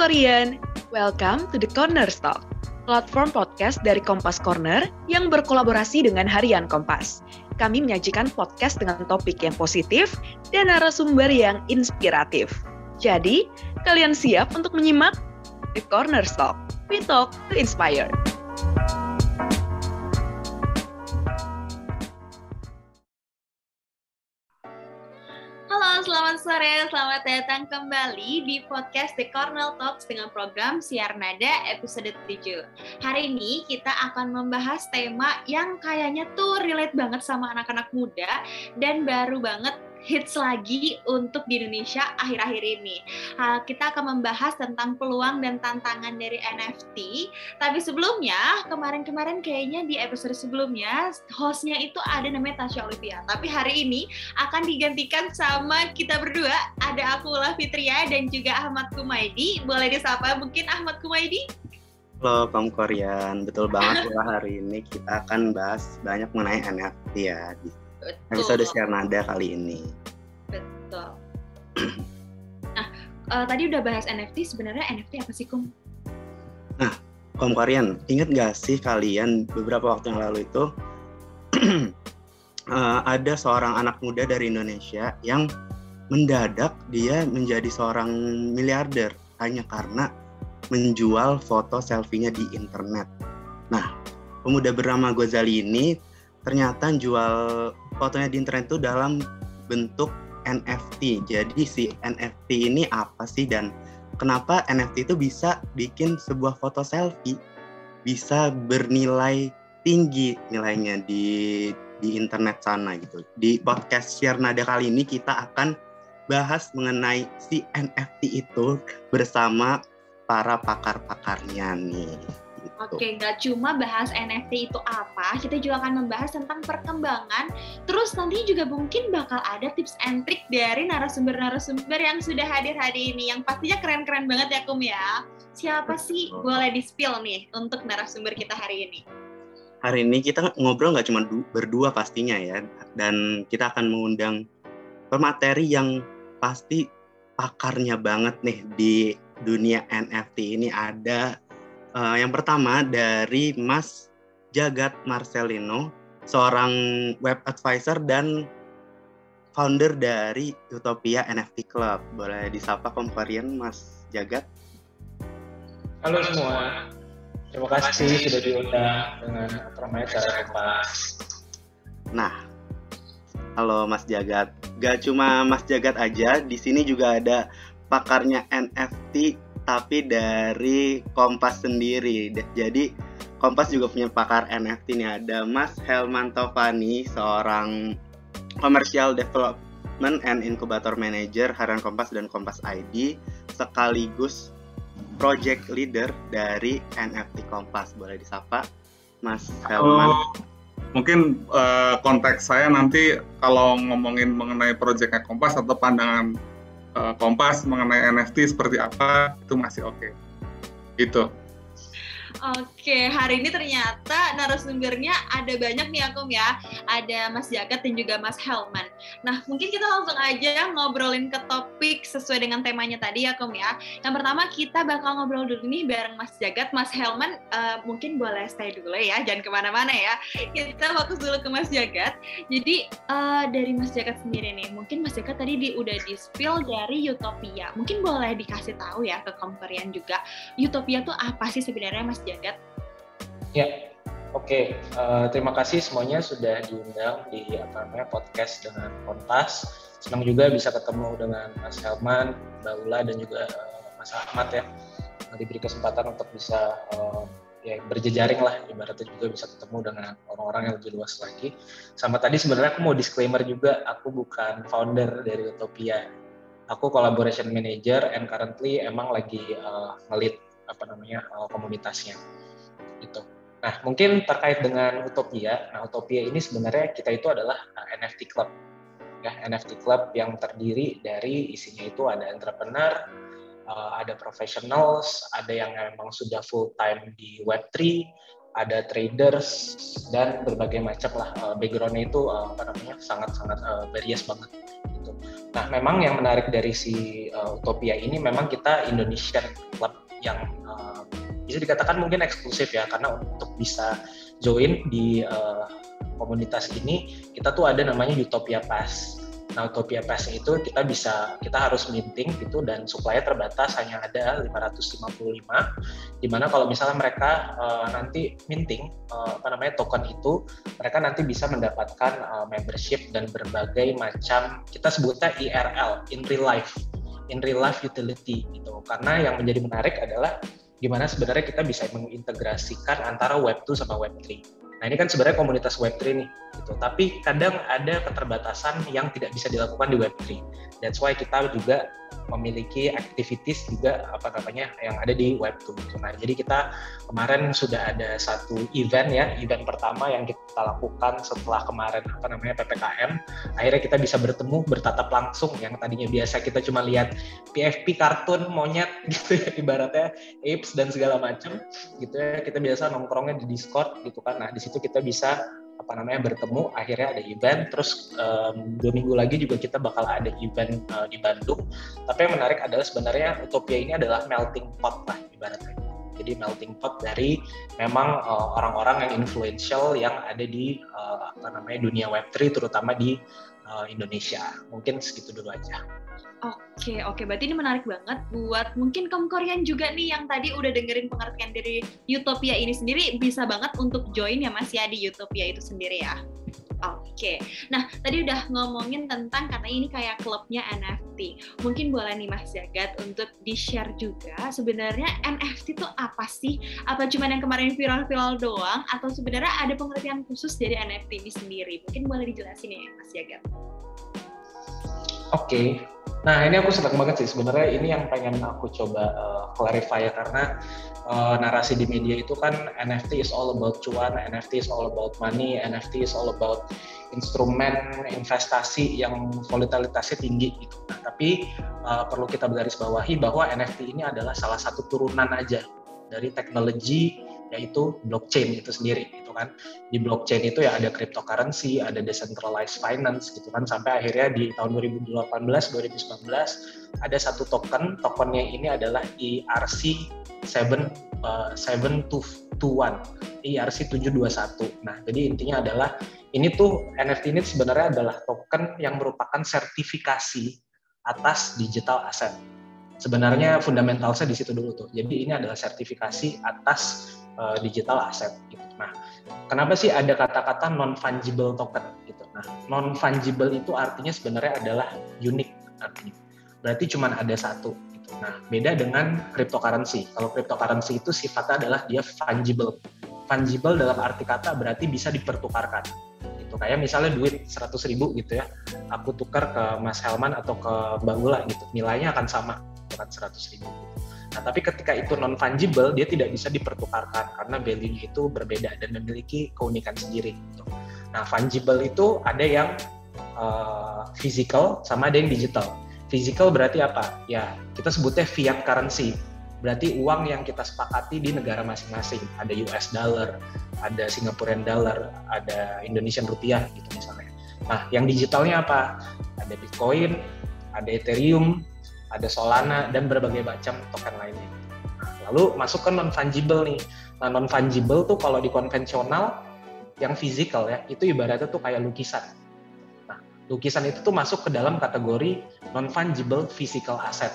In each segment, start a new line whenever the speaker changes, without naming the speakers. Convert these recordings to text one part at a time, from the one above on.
Korean, welcome to the Corner Talk, platform podcast dari Kompas Corner yang berkolaborasi dengan Harian Kompas. Kami menyajikan podcast dengan topik yang positif dan narasumber yang inspiratif. Jadi, kalian siap untuk menyimak? The Corner Talk, we talk to inspire. Sore, selamat datang kembali di podcast The Cornell Talks dengan program Siar Nada episode 7. Hari ini kita akan membahas tema yang kayaknya tuh relate banget sama anak-anak muda dan baru banget hits lagi untuk di Indonesia akhir-akhir ini. kita akan membahas tentang peluang dan tantangan dari NFT. Tapi sebelumnya, kemarin-kemarin kayaknya di episode sebelumnya, hostnya itu ada namanya Tasya Olivia. Tapi hari ini akan digantikan sama kita berdua. Ada aku, Ula Fitria, dan juga Ahmad Kumaidi. Boleh disapa mungkin Ahmad Kumaidi?
Halo Kamu Korean, betul banget lah hari ini kita akan bahas banyak mengenai NFT ya di Betul. Episode share nada kali ini.
Betul. nah, uh, tadi udah bahas NFT, sebenarnya NFT apa sih, Kum?
Nah, Kom Korean, inget gak sih kalian beberapa waktu yang lalu itu uh, ada seorang anak muda dari Indonesia yang mendadak dia menjadi seorang miliarder hanya karena menjual foto selfie-nya di internet. Nah, pemuda bernama Gozali ini ternyata jual fotonya di internet itu dalam bentuk NFT. Jadi si NFT ini apa sih dan kenapa NFT itu bisa bikin sebuah foto selfie bisa bernilai tinggi nilainya di di internet sana gitu. Di podcast Share Nada kali ini kita akan bahas mengenai si NFT itu bersama para pakar-pakarnya nih.
Oke, nggak cuma bahas NFT itu apa, kita juga akan membahas tentang perkembangan. Terus nanti juga mungkin bakal ada tips and trick dari narasumber-narasumber yang sudah hadir hari ini, yang pastinya keren-keren banget ya Kum ya. Siapa sih boleh di spill nih untuk narasumber kita hari ini?
Hari ini kita ngobrol nggak cuma berdua pastinya ya, dan kita akan mengundang pemateri yang pasti pakarnya banget nih di dunia NFT ini ada Uh, yang pertama dari Mas Jagat Marcelino, seorang web advisor dan founder dari Utopia NFT Club. Boleh disapa komparian Mas Jagat?
Halo semua, terima kasih sudah diundang dengan ramai cara Kompas.
Nah, halo Mas Jagat. Gak cuma Mas Jagat aja, di sini juga ada pakarnya NFT tapi dari Kompas sendiri. Jadi Kompas juga punya pakar NFT nih ada Mas Helman Tovani, seorang commercial development and incubator manager Harian Kompas dan Kompas ID sekaligus project leader dari NFT Kompas. Boleh disapa Mas Helman.
Halo. Mungkin uh, konteks saya nanti kalau ngomongin mengenai projectnya Kompas atau pandangan uh, Kompas mengenai NFT seperti apa itu masih oke. Okay. Gitu.
Oke, hari ini ternyata narasumbernya ada banyak nih Akum ya. Ada Mas Jagat dan juga Mas Helman. Nah, mungkin kita langsung aja ngobrolin ke topik sesuai dengan temanya tadi ya Akum ya. Yang pertama kita bakal ngobrol dulu nih bareng Mas Jagat, Mas Helman. Uh, mungkin boleh stay dulu ya, jangan ke mana-mana ya. Kita fokus dulu ke Mas Jagat. Jadi uh, dari Mas Jagat sendiri nih, mungkin Mas Jagat tadi di, udah di spill dari Utopia. Mungkin boleh dikasih tahu ya ke komperian juga. Utopia tuh apa sih sebenarnya Mas Jagat?
Ya, oke. Okay. Uh, eh, terima kasih semuanya sudah diundang di apa namanya podcast dengan Kompas. Senang juga bisa ketemu dengan Mas Helman, Mbak Ula dan juga uh, Mas Ahmad ya. Diberi kesempatan untuk bisa uh, ya berjejaring lah ibaratnya juga bisa ketemu dengan orang-orang yang lebih luas lagi. Sama tadi sebenarnya aku mau disclaimer juga, aku bukan founder dari Utopia. Aku collaboration manager and currently emang lagi uh, ngelit apa namanya uh, komunitasnya gitu. Nah, mungkin terkait dengan Utopia. Nah, Utopia ini sebenarnya kita itu adalah uh, NFT Club. Ya, NFT Club yang terdiri dari isinya itu ada entrepreneur, uh, ada professionals, ada yang memang sudah full time di Web3, ada traders dan berbagai macam lah uh, backgroundnya itu apa namanya sangat-sangat various banget gitu. Nah, memang yang menarik dari si Utopia ini memang kita Indonesian Club yang bisa dikatakan mungkin eksklusif ya karena untuk bisa join di uh, komunitas ini kita tuh ada namanya Utopia Pass. Nah, Utopia Pass itu kita bisa kita harus minting gitu dan supply terbatas hanya ada 555 di mana kalau misalnya mereka uh, nanti minting uh, apa namanya token itu mereka nanti bisa mendapatkan uh, membership dan berbagai macam kita sebutnya IRL in real life. In real life utility gitu. Karena yang menjadi menarik adalah gimana sebenarnya kita bisa mengintegrasikan antara Web 2 sama Web 3 Nah ini kan sebenarnya komunitas Web3 nih, gitu. Tapi kadang ada keterbatasan yang tidak bisa dilakukan di Web3. That's why kita juga memiliki activities juga apa namanya yang ada di Web2. Nah, jadi kita kemarin sudah ada satu event ya, event pertama yang kita lakukan setelah kemarin apa namanya PPKM. Akhirnya kita bisa bertemu, bertatap langsung yang tadinya biasa kita cuma lihat PFP kartun monyet gitu ya ibaratnya apes dan segala macam gitu ya. Kita biasa nongkrongnya di Discord gitu kan. Nah, di situ kita bisa apa namanya bertemu akhirnya ada event. Terus um, dua minggu lagi juga kita bakal ada event uh, di Bandung. Tapi yang menarik adalah sebenarnya Utopia ini adalah melting pot lah ibaratnya. Jadi melting pot dari memang uh, orang-orang yang influential yang ada di uh, apa namanya dunia Web3 terutama di uh, Indonesia. Mungkin segitu dulu aja.
Oke, oke. Berarti ini menarik banget buat mungkin kaum Korean juga nih yang tadi udah dengerin pengertian dari Utopia ini sendiri bisa banget untuk join ya Mas ya di Utopia itu sendiri ya. Oke, nah tadi udah ngomongin tentang katanya ini kayak klubnya NFT. Mungkin boleh nih Mas Jagat untuk di-share juga sebenarnya NFT itu apa sih? Apa cuma yang kemarin viral-viral doang? Atau sebenarnya ada pengertian khusus dari NFT ini sendiri? Mungkin boleh dijelasin ya Mas Jagat.
Oke, Nah ini aku senang banget sih sebenarnya ini yang pengen aku coba uh, clarify ya karena uh, narasi di media itu kan NFT is all about cuan, NFT is all about money, NFT is all about instrumen investasi yang volatilitasnya tinggi gitu. Nah, tapi uh, perlu kita garis bawahi bahwa NFT ini adalah salah satu turunan aja dari teknologi yaitu blockchain itu sendiri gitu kan. Di blockchain itu ya ada cryptocurrency ada decentralized finance gitu kan. Sampai akhirnya di tahun 2018 2019 ada satu token tokennya ini adalah ERC 7 uh, 721 ERC 721 nah jadi intinya adalah ini tuh NFT ini sebenarnya adalah token yang merupakan sertifikasi atas digital asset. Sebenarnya fundamentalnya di situ dulu tuh. Jadi ini adalah sertifikasi atas uh, digital asset gitu. Nah, kenapa sih ada kata-kata non fungible token gitu? Nah, non fungible itu artinya sebenarnya adalah unik artinya. Berarti cuma ada satu gitu. Nah, beda dengan cryptocurrency. Kalau cryptocurrency itu sifatnya adalah dia fungible. Fungible dalam arti kata berarti bisa dipertukarkan gitu kayak misalnya duit 100 ribu gitu ya aku tukar ke Mas Helman atau ke Mbak Ula gitu nilainya akan sama dengan 100 ribu gitu Nah, tapi ketika itu non fungible, dia tidak bisa dipertukarkan karena value-nya itu berbeda dan memiliki keunikan sendiri. Gitu. Nah, fungible itu ada yang uh, physical sama ada yang digital. Physical berarti apa? Ya, kita sebutnya fiat currency. Berarti uang yang kita sepakati di negara masing-masing. Ada US dollar, ada Singaporean dollar, ada Indonesian rupiah gitu misalnya. Nah, yang digitalnya apa? Ada Bitcoin, ada Ethereum, ada Solana dan berbagai macam token lainnya. Lalu masuk ke non fungible nih. Nah, non fungible tuh kalau di konvensional yang physical ya, itu ibaratnya tuh kayak lukisan. Nah, lukisan itu tuh masuk ke dalam kategori non fungible physical asset.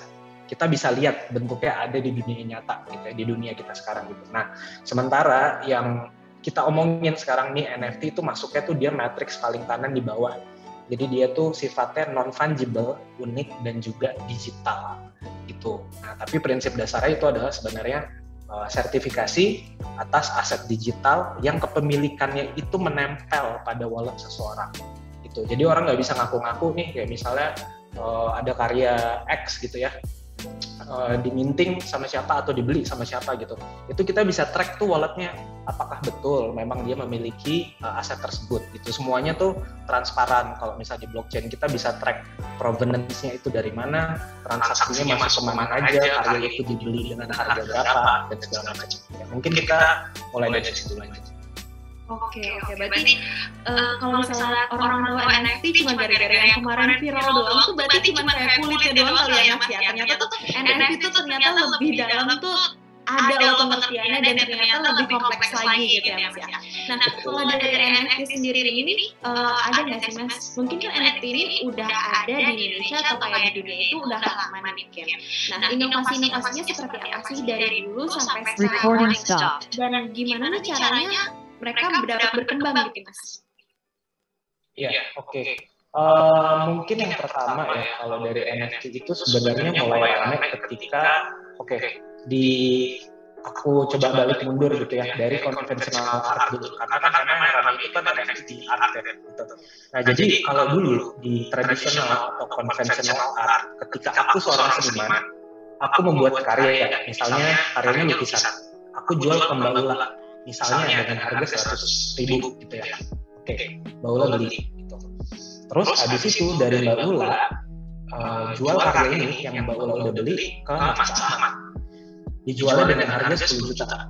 Kita bisa lihat bentuknya ada di dunia nyata gitu ya, di dunia kita sekarang gitu. Nah, sementara yang kita omongin sekarang nih NFT itu masuknya tuh dia matrix paling kanan di bawah jadi dia tuh sifatnya non fungible, unik dan juga digital gitu. Nah, tapi prinsip dasarnya itu adalah sebenarnya uh, sertifikasi atas aset digital yang kepemilikannya itu menempel pada wallet seseorang. Gitu. Jadi orang nggak bisa ngaku-ngaku nih kayak misalnya uh, ada karya X gitu ya uh, diminting sama siapa atau dibeli sama siapa gitu. Itu kita bisa track tuh walletnya apakah betul memang dia memiliki uh, aset tersebut itu semuanya tuh transparan. Kalau misalnya di blockchain kita bisa track provenance-nya itu dari mana transaksinya masuk ke mana aja karya itu dibeli dengan harga berapa dan segala macam. ya, mungkin kita mulai dari situ lanjut
Oke, oke. Berarti uh, kalau misalnya orang tahu NFT cuma gara-gara yang kemarin viral doang tuh berarti cuma kayak kulitnya doang kali ya Mas ya. Ternyata tuh NFT tuh ternyata lebih dalam tuh ada loh pengertiannya dan ternyata lebih kompleks lagi gitu ya Mas ya. Nah, kalau dari NFT sendiri ini uh, ada nggak sih Mas? Mungkin kan NFT ini udah ada di Indonesia atau kayak di dunia itu udah lama mungkin. Nah, inovasi-inovasinya seperti apa sih dari dulu sampai sekarang? Dan gimana nih caranya mereka dapat berkembang gitu mas.
Iya, oke. Okay. Uh, eh, mungkin yang pertama ya kalau dari NFT itu sebenarnya mulai ramai ketika oke okay, di aku coba balik mundur gitu ya dari konvensional art dulu. karena kan memang yang ramai itu kan NFT art ya. gitu. Nah jadi kalau dulu di tradisional atau konvensional art ketika aku seorang seniman aku membuat karya ya misalnya karyanya lukisan. aku jual ke Mbak Ula misalnya dengan harga 100 ribu gitu ya. oke Mbak Ula beli. gitu. terus habis itu dari Mbak Ula uh, jual karya ini yang Mbak Ula udah beli ke Mas Ahmad dijualnya dengan harga 10 juta.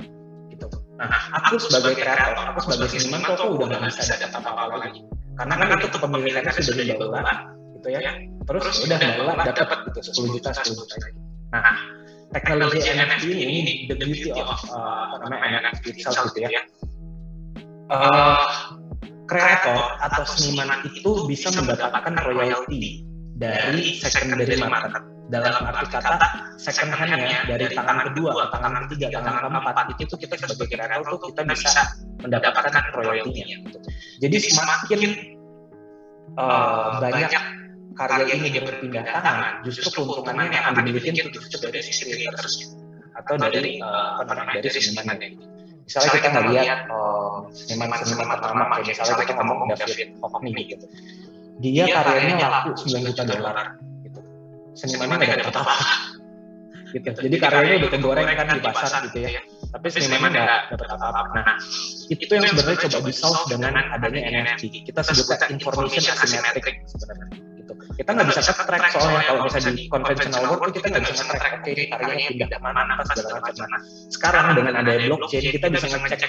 gitu. Nah aku sebagai kreator aku sebagai seniman tuh aku udah gak bisa dapat apa-apa lagi. karena kan itu kepemilikannya sudah di Mbak Ula gitu ya. Terus udah Mbak Ula dapat gitu 10 juta 10 juta nah teknologi NFT ini the beauty of uh, apa namanya NFT itself gitu ya. Uh, kreator atau seniman itu bisa mendapatkan royalti dari secondary market. Dalam arti kata second hand-nya dari tangan kedua, tangan ketiga, tangan keempat itu tuh kita sebagai kreator tuh kita bisa mendapatkan royaltinya. Gitu. Jadi semakin uh, banyak karya ini berpindah tangan, justru keuntungannya yang akan dimiliki itu justru dari si creators atau dari uh, apa namanya dari seniman Misalnya kita ngelihat uh, seniman-seniman pertama, kayak misalnya kita ngomong David Hockney gitu, dia karyanya laku 9 juta dolar, gitu. Senimannya nggak dapat apa-apa, gitu. Jadi karyanya udah kegoreng kan di pasar gitu ya. tapi senimannya nggak dapat apa-apa. Nah, itu yang sebenarnya coba di solve dengan adanya NFT. Kita sebutnya information asymmetric sebenarnya kita nggak bisa track soalnya. Kalau misalnya di conventional world kita nggak bisa nge-track oke ini karyanya pindah ke mana apa segala macam. nah sekarang dengan ada blockchain kita bisa ngecek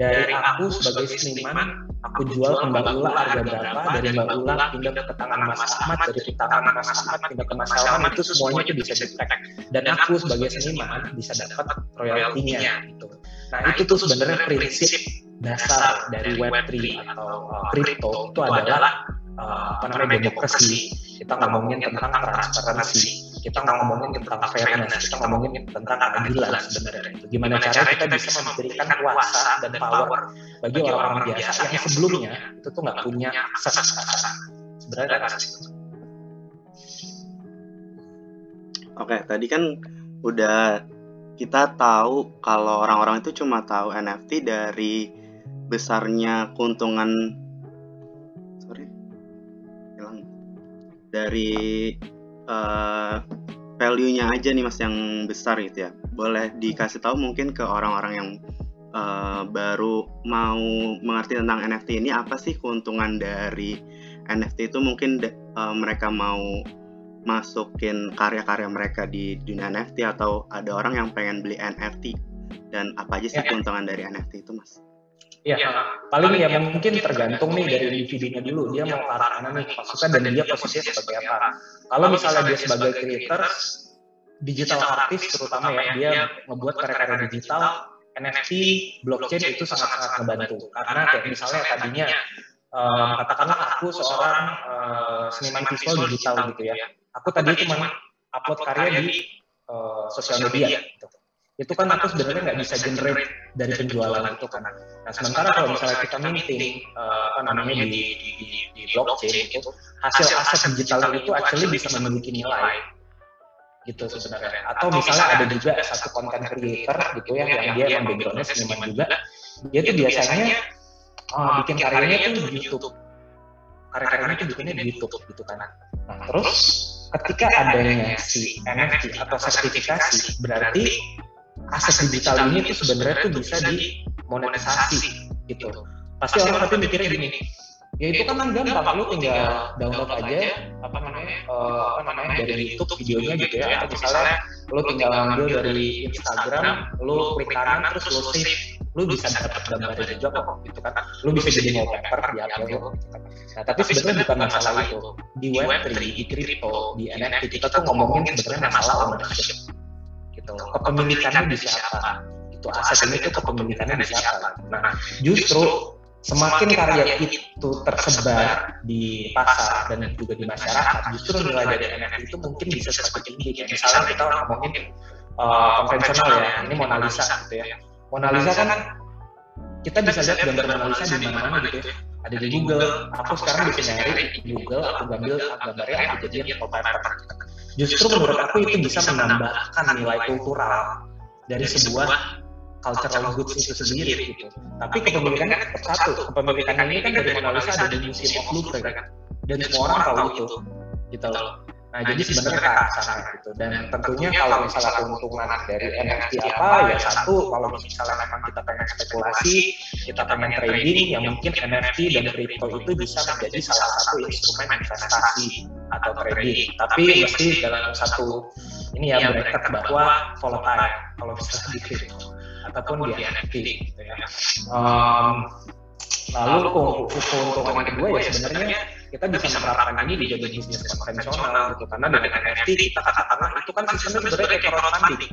dari aku sebagai seniman aku jual ke Mbak Ula harga berapa dari Mbak Ula pindah ke tangan Mas Ahmad dari tangan Mas Ahmad pindah ke Mas Salman itu semuanya itu bisa di track. Dan aku sebagai seniman bisa dapat royaltinya gitu. Nah itu tuh sebenarnya prinsip dasar dari Web3 atau crypto itu adalah uh, apa namanya demokrasi, kita ngomongin tentang transparansi, kita ngomongin tentang fairness, kita ngomongin tentang keadilan sebenarnya. Gimana cara kita bisa memberikan kuasa dan power bagi orang-orang biasa yang sebelumnya itu tuh nggak punya akses sebenarnya akses
Oke, tadi kan udah kita tahu kalau orang-orang itu cuma tahu NFT dari besarnya keuntungan dari uh, value-nya aja nih mas yang besar gitu ya boleh dikasih tahu mungkin ke orang-orang yang uh, baru mau mengerti tentang NFT ini apa sih keuntungan dari NFT itu mungkin uh, mereka mau masukin karya-karya mereka di dunia NFT atau ada orang yang pengen beli NFT dan apa aja sih ya. keuntungan dari NFT itu mas?
Ya, ya paling ya mungkin tergantung nih dari individunya dulu dia mau ke arah mana nih maksudnya dan dia posisinya sebagai apa. Kalau misalnya dia sebagai creator, digital artist terutama ya dia membuat karya-karya digital, NFT, blockchain itu sangat-sangat membantu karena kayak misalnya tadinya um, katakanlah aku seorang uh, seniman visual digital gitu ya, aku tadi cuma upload karya di uh, sosial media. gitu itu kan aku sebenarnya nggak bisa generate dari penjualan itu kan. Nah sementara kalau misalnya kita minting uh, apa namanya di, di, di, di blockchain itu hasil aset digital itu actually bisa memiliki nilai gitu sebenarnya. Atau misalnya ada juga satu content creator gitu ya yang dia emang backgroundnya seniman juga, dia tuh biasanya uh, bikin karyanya tuh di YouTube. Karya-karyanya tuh bikinnya di YouTube gitu kan. Nah terus ketika adanya si NFT atau sertifikasi berarti aset digital ini tuh sebenarnya tuh bisa dimonetisasi gitu. Pasti orang tapi mikirnya gini, ya itu kan gampang, lu tinggal download aja apa namanya uh, apa namanya dari YouTube videonya gitu ya. atau misalnya lu tinggal ambil dari Instagram lu klik kanan terus lu save. lu bisa dapat gambarnya juga kok gitu kan. Lu bisa jadi wallpaper di HP lu gitu kan. Nah tapi sebenarnya bukan masalah itu. di Web3 di crypto di NFT kita tuh ngomongin sebenarnya masalah ownership gitu. Kepemilikannya di siapa? itu aset ini tuh kepemilikannya di siapa? nah justru semakin karya itu tersebar di pasar dan juga di masyarakat, justru nilai dari NFT itu mungkin bisa semakin tinggi. Kayak misalnya kita ngomongin uh, konvensional ya, ini Mona Lisa gitu ya. Mona Lisa kan kita bisa lihat gambar Mona Lisa di mana-mana gitu ya. Ada di Google, aku sekarang bisa nyari di Google, aku ambil gambarnya, aku jadiin wallpaper. Justru menurut aku itu bisa menambahkan nilai kultural dari sebuah cultural goods itu sendiri gitu. Tapi kepemilikannya tetap satu. Kepemilikan ini kan dari Mona Lisa ada di Museum of Louvre kan. Dan semua orang tahu itu. Gitu loh. Nah, jadi sebenarnya ke sana gitu. Dan tentunya kalau misalnya keuntungan dari NFT apa, ya satu, kalau misalnya memang kita pengen spekulasi, kita pengen trading, ya mungkin NFT dan crypto itu bisa menjadi salah satu instrumen investasi atau trading. Tapi mesti dalam satu ini ya bracket bahwa volatile kalau misalnya di crypto ataupun di NFT gitu ya. Um, lalu keuntungan kedua ya sebenarnya kita bisa menerapkan ini di jadi bisnis konvensional gitu. Karena dengan NFT kita katakanlah itu kan sistemnya sebenarnya kayak crowdfunding.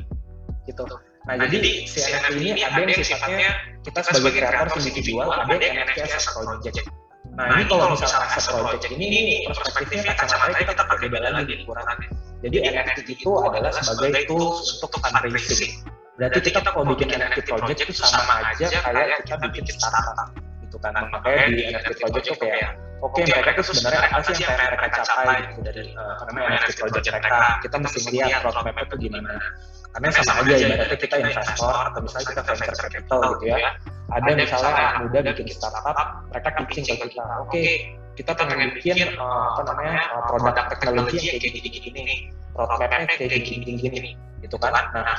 gitu. Nah, nah jadi si NFT ini ada yang sifatnya kita sebagai kreator individual, ada yang NFT as a project. Nah, ini kalau misalnya as a project ini, ini perspektifnya kacamatanya kita berbeda lagi. ukurannya. Jadi NFT itu adalah sebagai tools untuk fundraising. berarti kita kalau bikin NFT project itu sama aja kayak kita bikin startup. gitu kan makanya di NFT project itu kayak oke okay, mereka itu sebenarnya apa sih yang pengen mereka capai gitu dari uh, karena NFT project mereka kita mesti melihat roadmap itu gimana. karena sama aja ibaratnya kita investor atau misalnya kita venture capital gitu ya. ada misalnya anak muda bikin startup mereka pitching ke kita. oke okay, kita pengen bikin uh, apa namanya uh, produk teknologi yang kayak gini-gini. Roadmapnya kayak gini-gini gitu kan? nah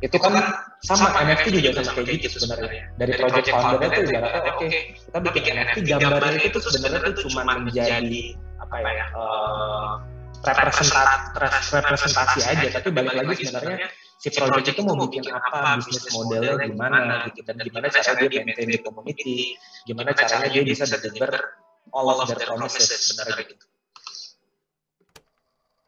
itu kan sama NFT juga sama kayak gitu sebenarnya. dari project founder itu ibaratnya oke okay, kita bikin NFT gambarnya itu sebenarnya tuh cuma menjadi apa ya uh, representasi representasi aja. tapi balik lagi sebenarnya si project itu mau bikin apa bisnis modelnya gimana gitu. Dan gimana cara dia maintain di community gimana caranya dia bisa deliver all of their promises sebenarnya gitu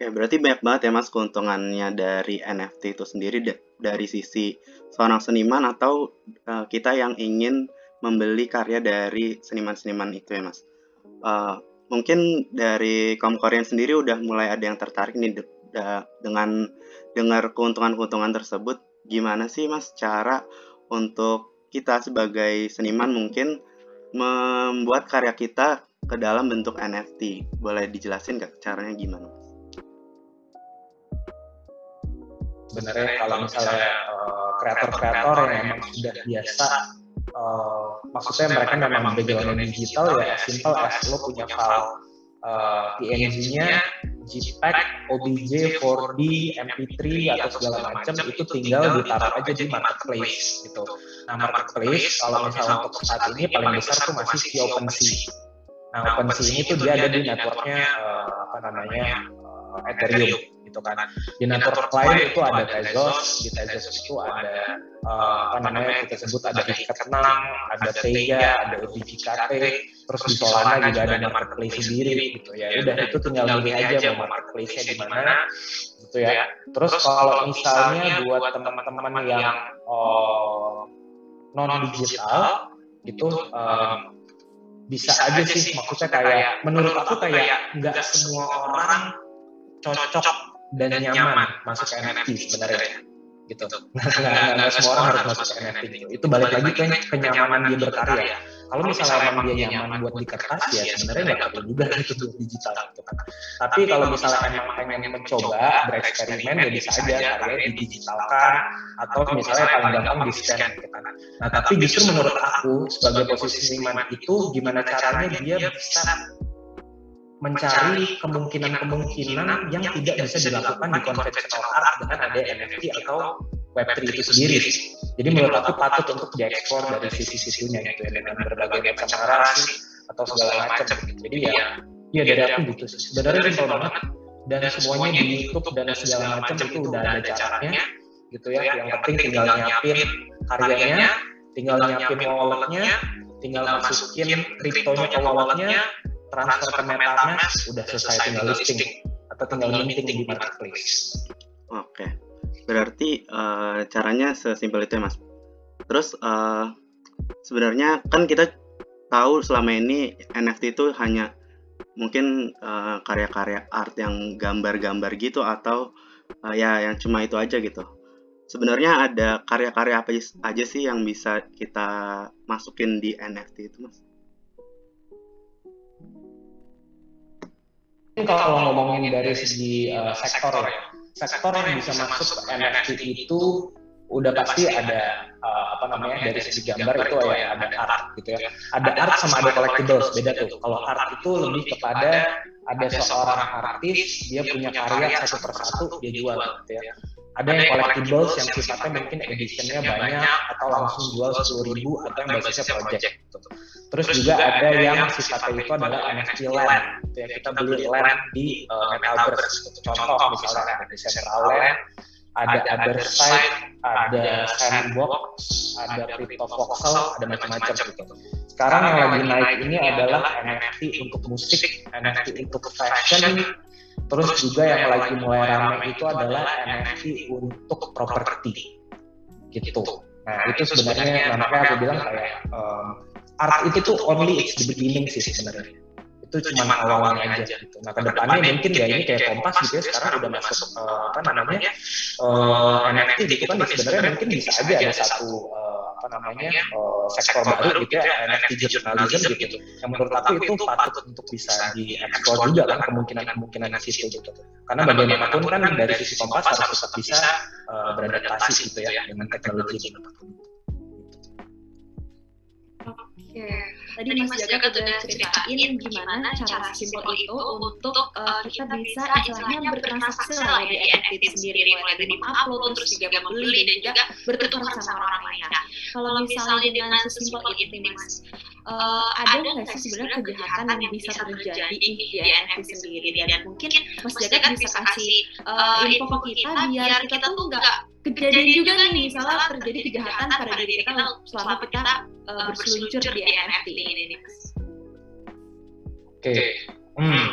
Ya, berarti banyak banget ya Mas keuntungannya dari NFT itu sendiri dari sisi seorang seniman atau uh, kita yang ingin membeli karya dari seniman-seniman itu ya Mas. Uh, mungkin dari kaum Korean sendiri udah mulai ada yang tertarik nih de de dengan dengar keuntungan-keuntungan tersebut. Gimana sih Mas cara untuk kita sebagai seniman mungkin membuat karya kita ke dalam bentuk NFT? Boleh dijelasin nggak caranya gimana?
Sebenarnya kalau misalnya kreator-kreator uh, yang memang sudah biasa uh, maksudnya mereka memang background digital ya as simple as lo punya file uh, PNG-nya JPEG, OBJ, 4D, MP3 atau segala macam itu tinggal ditaruh aja di marketplace gitu. Nah marketplace kalau misalnya untuk saat ini paling besar tuh masih si OpenSea. Nah OpenSea ini tuh dia ada di networknya uh, apa namanya uh, Ethereum gitu kan. Di network lain itu ada Tezos, di Tezos itu ada uh, apa namanya kita sebut ada Hikatnam, ada Tega, ada UBJKT, terus di Solana juga ada marketplace sendiri gitu ya. Udah itu tinggal milih aja mau marketplace-nya di mana gitu ya. Terus kalau misalnya buat teman-teman yang uh, non digital itu um, bisa aja sih maksudnya kayak menurut aku kayak nggak semua orang cocok dan, dan nyaman, nyaman masuk ke NFT sebenarnya gitu. Nah, nggak, nggak, semua orang harus masuk ke NFT gitu. Itu balik lagi ke kenyamanan dia berkarya. Kalau misalnya emang dia nyaman buat di kertas ya sebenarnya nggak perlu juga itu buat digital gitu kan. Tapi kalau misalnya emang pengen mencoba bereksperimen ya bisa aja karya digitalkan atau misalnya paling gampang di scan gitu kan. Nah tapi justru menurut aku sebagai posisi seniman itu gimana caranya dia bisa mencari kemungkinan-kemungkinan yang tidak bisa dilakukan di konvensional art dengan ada NFT atau Web3 itu sendiri. Jadi menurut aku patut untuk diekspor dari sisi-sisinya gitu ya dengan berbagai macam narasi atau segala macam. Jadi ya, ya dari aku gitu. Sebenarnya simpel banget dan semuanya di YouTube dan segala macam itu udah ada caranya gitu ya. Yang penting tinggal nyiapin karyanya tinggal nyiapin walletnya tinggal masukin kriptonya ke walletnya transfer ke MetaMask udah selesai tinggal listing. atau tinggal minting di marketplace.
Oke berarti uh, caranya sesimpel itu ya mas? Terus uh, sebenarnya kan kita tahu selama ini NFT itu hanya mungkin karya karya-karya art yang gambar-gambar gitu atau uh, ya yang cuma itu aja gitu. Sebenarnya ada karya-karya apa aja sih yang bisa kita masukin di NFT itu mas?
Kalau ngomongin dari segi uh, sektor ya, sektor yang bisa masuk ke NFT itu udah pasti ada uh, apa namanya dari segi gambar itu ya ada art gitu ya. Ada art sama ada collectibles beda tuh. Kalau art itu lebih kepada ada seorang artis dia punya karya satu persatu dia jual gitu ya ada yang collectibles yang sifatnya mungkin editionnya banyak atau langsung jual sepuluh ribu atau yang basisnya project gitu. Terus juga ada yang sifatnya itu adalah NFT land, gitu ya kita beli land di uh, metaverse. Gitu. Contoh misalnya ada Decentraland, ada Otherside, ada Sandbox, ada Crypto Voxel, ada macam-macam gitu. Sekarang yang lagi naik ini adalah NFT untuk musik, NFT untuk fashion, Terus juga yang lagi mulai ramai itu adalah NFT untuk properti, gitu. Nah itu sebenarnya namanya aku bilang kayak um, art itu tuh only it's the beginning sih sebenarnya. itu cuma awalnya aja. gitu. Nah ke depannya mungkin ya ini kayak kompas gitu ya sekarang udah masuk uh, apa namanya? uh, NFT gitu kan sebenarnya mungkin bisa aja ada satu uh, apa namanya uh, sektor baru gitu ya NFT journalism gitu. Yang menurut aku itu patut untuk bisa dieksplor juga kan kemungkinan-kemungkinan di situ gitu. Karena bagaimanapun kan dari sisi kompas harus tetap bisa uh, beradaptasi gitu ya dengan teknologi.
Oke, tadi Mas Jaga udah ceritain gimana cara simpel itu untuk uh, kita bisa istilahnya bertransaksi lah di NFT sendiri, mulai dari upload, terus juga membeli dan juga bertukar sama orang lain. Nah, kalau misalnya dengan sesimpel itu nih Mas, uh, ada nggak sih sebenarnya kejahatan yang bisa terjadi di NFT sendiri? dan mungkin Mas Jaga bisa kasih uh, info ke kita biar kita tuh nggak kejadian juga nih misalnya terjadi kejahatan pada diri kita selama kita uh, berseluncur di NFT ini nih
Oke, hmm.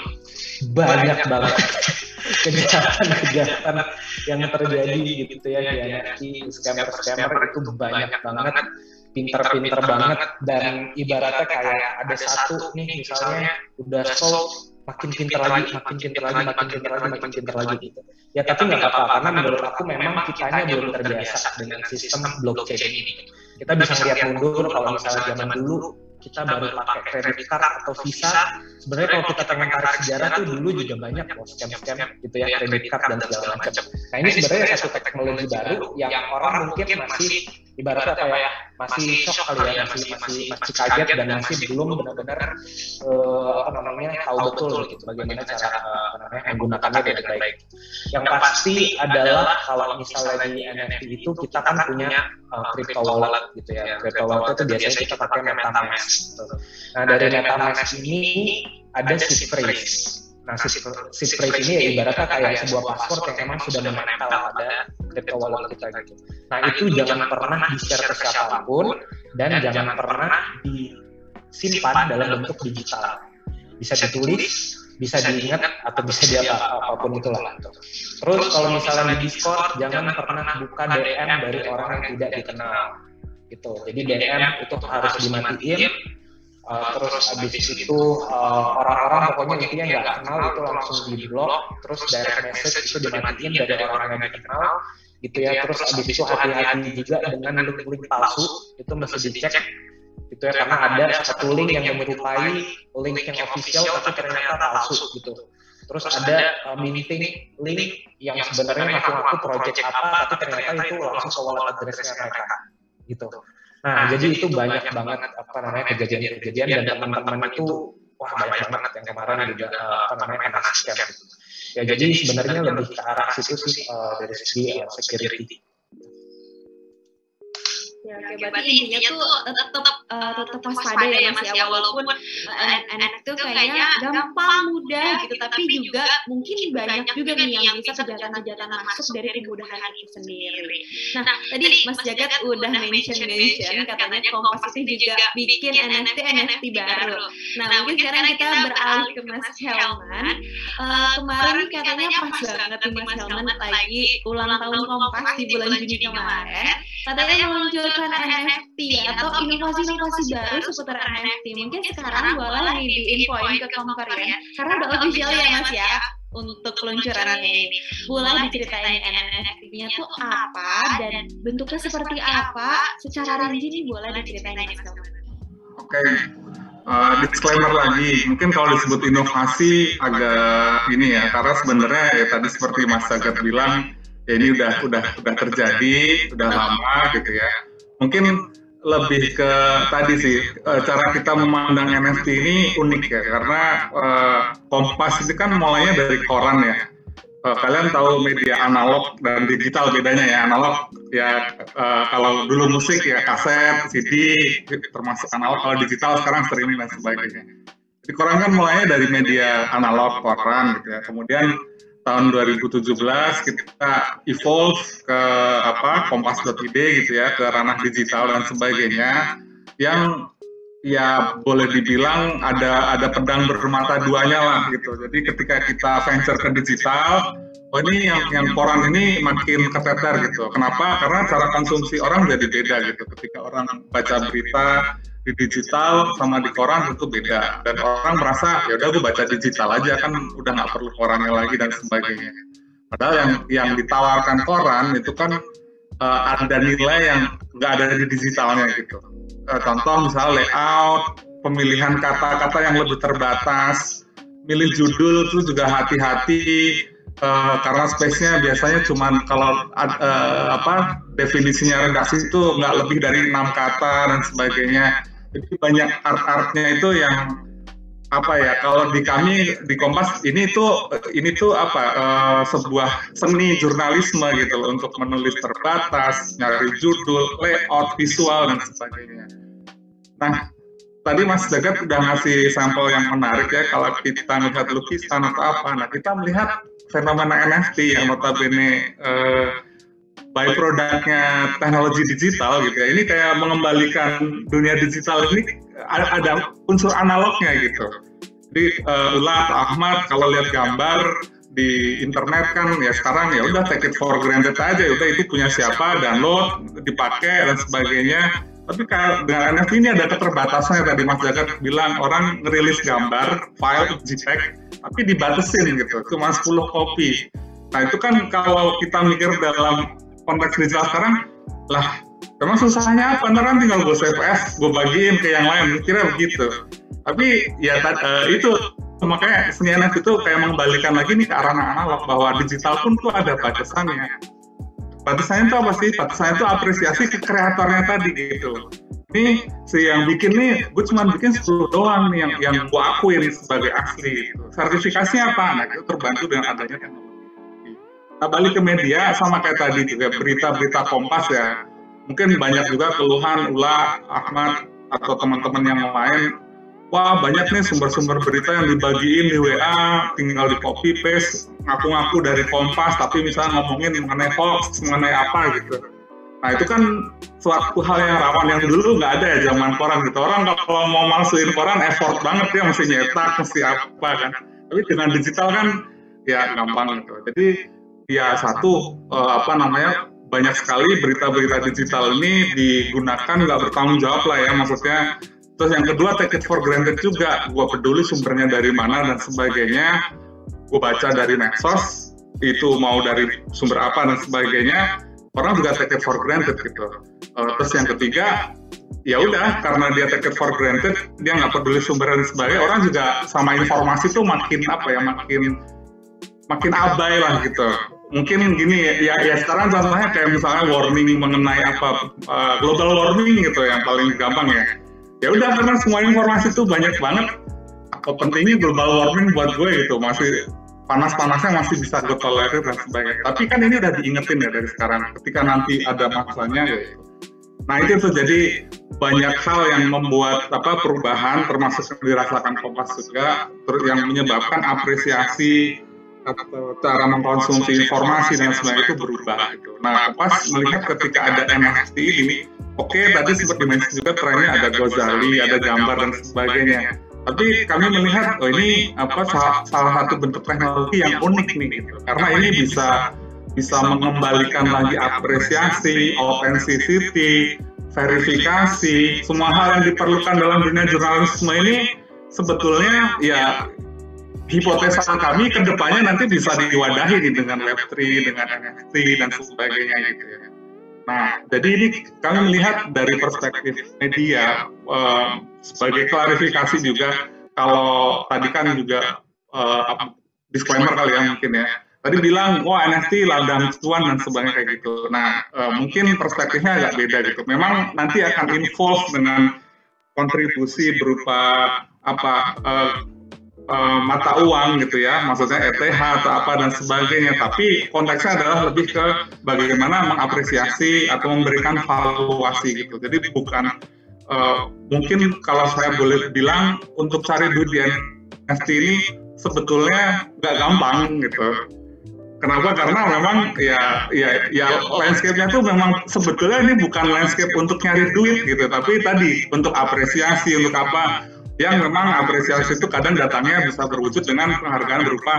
banyak banget kejahatan-kejahatan yang terjadi gitu ya di NFT, scammer-scammer itu banyak banget, pinter-pinter banget dan ibaratnya kayak ada satu nih misalnya udah solve makin pinter lagi, makin pinter lagi, makin pinter lagi, makin pinter lagi gitu. Ya tapi nggak apa-apa karena menurut aku memang kitanya belum terbiasa dengan sistem blockchain ini. Kita bisa lihat mundur kalau misalnya zaman dulu kita baru pakai credit card atau visa. Sebenarnya kalau kita pengen tarik sejarah tuh dulu juga banyak loh scam-scam gitu ya credit card dan segala macam. Nah ini sebenarnya satu teknologi baru yang orang mungkin masih ibaratnya apa ya masih shock kali ya masih masih masih kaget dan masih belum benar-benar uh, apa namanya tahu betul gitu bagaimana cara apa namanya menggunakannya dengan baik. Yang pasti adalah kalau misalnya di NFT itu kita kan punya uh, crypto wallet gitu ya. Crypto wallet itu biasanya kita pakai MetaMask. Gitu. Nah dari MetaMask ini ada seed phrase. Nah, seed phrase ini ya ibaratnya kayak sebuah password yang memang sudah menempel pada crypto wallet kita gitu. Nah, itu jangan pernah di-share ke siapa pun dan jangan pernah disimpan dalam bentuk digital. Bisa ditulis, bisa diingat atau bisa di apa apa pun itulah. Terus kalau misalnya di Discord jangan pernah buka DM dari orang yang tidak dikenal. Gitu. Jadi DM itu harus dimatiin Uh, terus habis itu orang-orang uh, pokoknya intinya nggak kenal itu langsung di blok terus direct message itu dimatiin dari orang yang dikenal gitu ya. terus habis itu hati-hati juga dengan link-link palsu itu mesti dicek gitu ya. Karena ada satu link yang menyerupai link yang official tapi ternyata palsu gitu. terus ada uh, minting link yang sebenarnya ngaku-ngaku project apa tapi ternyata itu langsung ke wallet address-nya mereka gitu Nah, nah jadi itu banyak banget apa namanya kejadian-kejadian dan teman-teman itu wah banyak banget yang kemarin juga apa namanya kena scam gitu. Ya jadi sebenarnya lebih ke arah situ sih uh, dari segi uh, security.
Oke, oke, berarti intinya tuh tetap uh, tetap waspada ya Mas ya walaupun anak itu kayaknya gampang mudah gitu tapi juga mungkin banyak juga nih yang bisa kejahatan-kejahatan masuk dari kemudahan itu sendiri. Nah, tadi Mas Jagat udah mention mention katanya Kompas itu juga bikin NFT NFT baru. Nah, mungkin sekarang kita beralih ke Mas Helman. Kemarin katanya pas banget nih Mas Helman lagi ulang tahun Kompas di bulan Juni kemarin. Katanya meluncurkan NFT atau inovasi-inovasi baru seputar NFT. Mungkin sekarang boleh nih diinfoin ke Komparian karena udah official ya Mas ya untuk peluncurannya ini. Boleh diceritain NFT-nya tuh apa dan bentuknya seperti apa? Secara rinci nih boleh diceritain Mas
Oke, okay. uh, disclaimer lagi, mungkin kalau disebut inovasi agak ini ya, karena sebenarnya ya tadi seperti Mas Sagat bilang, ya ini udah udah udah terjadi, udah lama gitu ya. Mungkin lebih ke tadi sih uh, cara kita memandang NFT ini unik ya karena uh, Kompas itu kan mulainya dari koran ya. Uh, kalian tahu media analog dan digital bedanya ya analog ya kalau dulu musik ya kaset, CD termasuk analog kalau digital sekarang streaming dan sebagainya. Di koran kan mulainya dari media analog koran gitu ya. Kemudian tahun 2017 kita evolve ke apa kompas.id gitu ya ke ranah digital dan sebagainya yang ya boleh dibilang ada ada pedang bermata duanya lah gitu. Jadi ketika kita venture ke digital, oh ini yang yang koran ini makin keteter gitu. Kenapa? Karena cara konsumsi orang jadi beda gitu. Ketika orang baca berita di digital sama di koran tentu beda. Dan orang merasa ya udah gue baca digital aja kan udah nggak perlu korannya lagi dan sebagainya. Padahal yang yang ditawarkan koran itu kan uh, ada nilai yang nggak ada di digitalnya gitu. Uh, contoh misalnya layout pemilihan kata-kata yang lebih terbatas milih judul itu juga hati-hati uh, karena space-nya biasanya cuma kalau uh, apa definisinya redaksi itu nggak lebih dari enam kata dan sebagainya jadi banyak art-artnya itu yang apa ya kalau di kami di Kompas ini tuh ini tuh apa uh, sebuah seni jurnalisme gitu loh untuk menulis terbatas, nyari judul, layout, visual dan sebagainya. Nah, tadi Mas Jagat udah ngasih sampel yang menarik ya kalau kita melihat lukisan atau apa. Nah, kita melihat fenomena NFT yang notabene uh, by produknya teknologi digital gitu ya. Ini kayak mengembalikan dunia digital ini ada, unsur analognya gitu. Jadi uh, Ulat, Ahmad kalau lihat gambar di internet kan ya sekarang ya udah take it for granted aja. Udah itu punya siapa download dipakai dan sebagainya. Tapi dengan NFT ini ada keterbatasannya tadi Mas Jagat bilang. Orang ngerilis gambar file JPEG tapi dibatasin gitu. Cuma 10 copy nah itu kan kalau kita mikir dalam konteks digital sekarang lah memang susahnya apa? Ntar kan tinggal gue save as gue bagiin ke yang lain kira begitu. Tapi ya uh, itu makanya seni NFT itu kayak mengembalikan lagi nih ke arah analog bahwa digital pun tuh ada batasannya. Batasannya itu apa sih? Batasannya itu apresiasi ke kreatornya tadi gitu. Ini si yang bikin nih gue cuma bikin 10 doang nih yang yang gue akuin sebagai asli gitu. sertifikasinya apa? Nah itu terbantu dengan adanya teknologi balik ke media sama kayak tadi juga berita-berita Kompas ya. Mungkin banyak juga keluhan Ula, Ahmad atau teman-teman yang lain. Wah banyak nih sumber-sumber berita yang dibagiin di WA, tinggal di copy paste, ngaku-ngaku dari Kompas, tapi misalnya ngomongin mengenai hoax, mengenai apa gitu. Nah itu kan suatu hal yang rawan yang dulu nggak ada ya zaman koran gitu. Orang kalau mau masukin koran effort banget ya mesti nyetak, mesti apa kan. Tapi dengan digital kan ya gampang gitu. Jadi ya satu uh, apa namanya banyak sekali berita-berita digital ini digunakan nggak bertanggung jawab lah ya maksudnya. Terus yang kedua take it for granted juga. Gue peduli sumbernya dari mana dan sebagainya. Gue baca dari medsos itu mau dari sumber apa dan sebagainya. Orang juga take it for granted gitu. Uh, terus yang ketiga ya udah karena dia take it for granted dia nggak peduli sumber dan sebagainya. Orang juga sama informasi tuh makin apa ya makin makin abai lah gitu mungkin gini ya ya sekarang contohnya kayak misalnya warning mengenai apa uh, global warming gitu yang paling gampang ya. Ya udah karena semua informasi itu banyak banget apa pentingnya global warming buat gue gitu masih panas-panasnya masih bisa gue tolerir dan sebagainya. Tapi kan ini udah diingetin ya dari sekarang ketika nanti ada masanya ya. Nah itu tuh jadi banyak hal yang membuat apa perubahan termasuk yang dirasakan Kompas juga yang menyebabkan apresiasi cara mengkonsumsi informasi dan sebagainya itu berubah gitu. Nah Kompas melihat ketika ada NFT ini, oke okay, tadi sempat dimensi juga trennya ada Gozali, ada gambar dan sebagainya. Tapi kami melihat oh ini apa salah, salah satu bentuk teknologi yang unik nih gitu. Karena ini bisa bisa mengembalikan lagi apresiasi, authenticity, verifikasi, semua hal yang diperlukan dalam dunia jurnalisme ini sebetulnya ya hipotesa kami ke depannya nanti bisa diwadahi dengan Web3, dengan NFT dan sebagainya gitu ya. Nah, jadi ini kami melihat dari perspektif media uh, sebagai klarifikasi juga kalau tadi kan juga uh, disclaimer kali ya mungkin ya tadi bilang wah NFT ladang cuan dan sebagainya kayak gitu. Nah uh, mungkin perspektifnya agak beda gitu. Memang nanti akan involve dengan kontribusi berupa apa uh, uh, mata uang gitu ya, maksudnya ETH atau apa dan sebagainya. Tapi konteksnya adalah lebih ke bagaimana mengapresiasi atau memberikan valuasi gitu. Jadi bukan uh, mungkin kalau saya boleh bilang untuk cari duit di NFT ini sebetulnya nggak gampang gitu Kenapa? Karena memang ya ya ya landscape-nya tuh memang sebetulnya ini bukan landscape untuk nyari duit gitu, tapi tadi untuk apresiasi untuk apa yang memang apresiasi itu kadang datangnya bisa berwujud dengan penghargaan berupa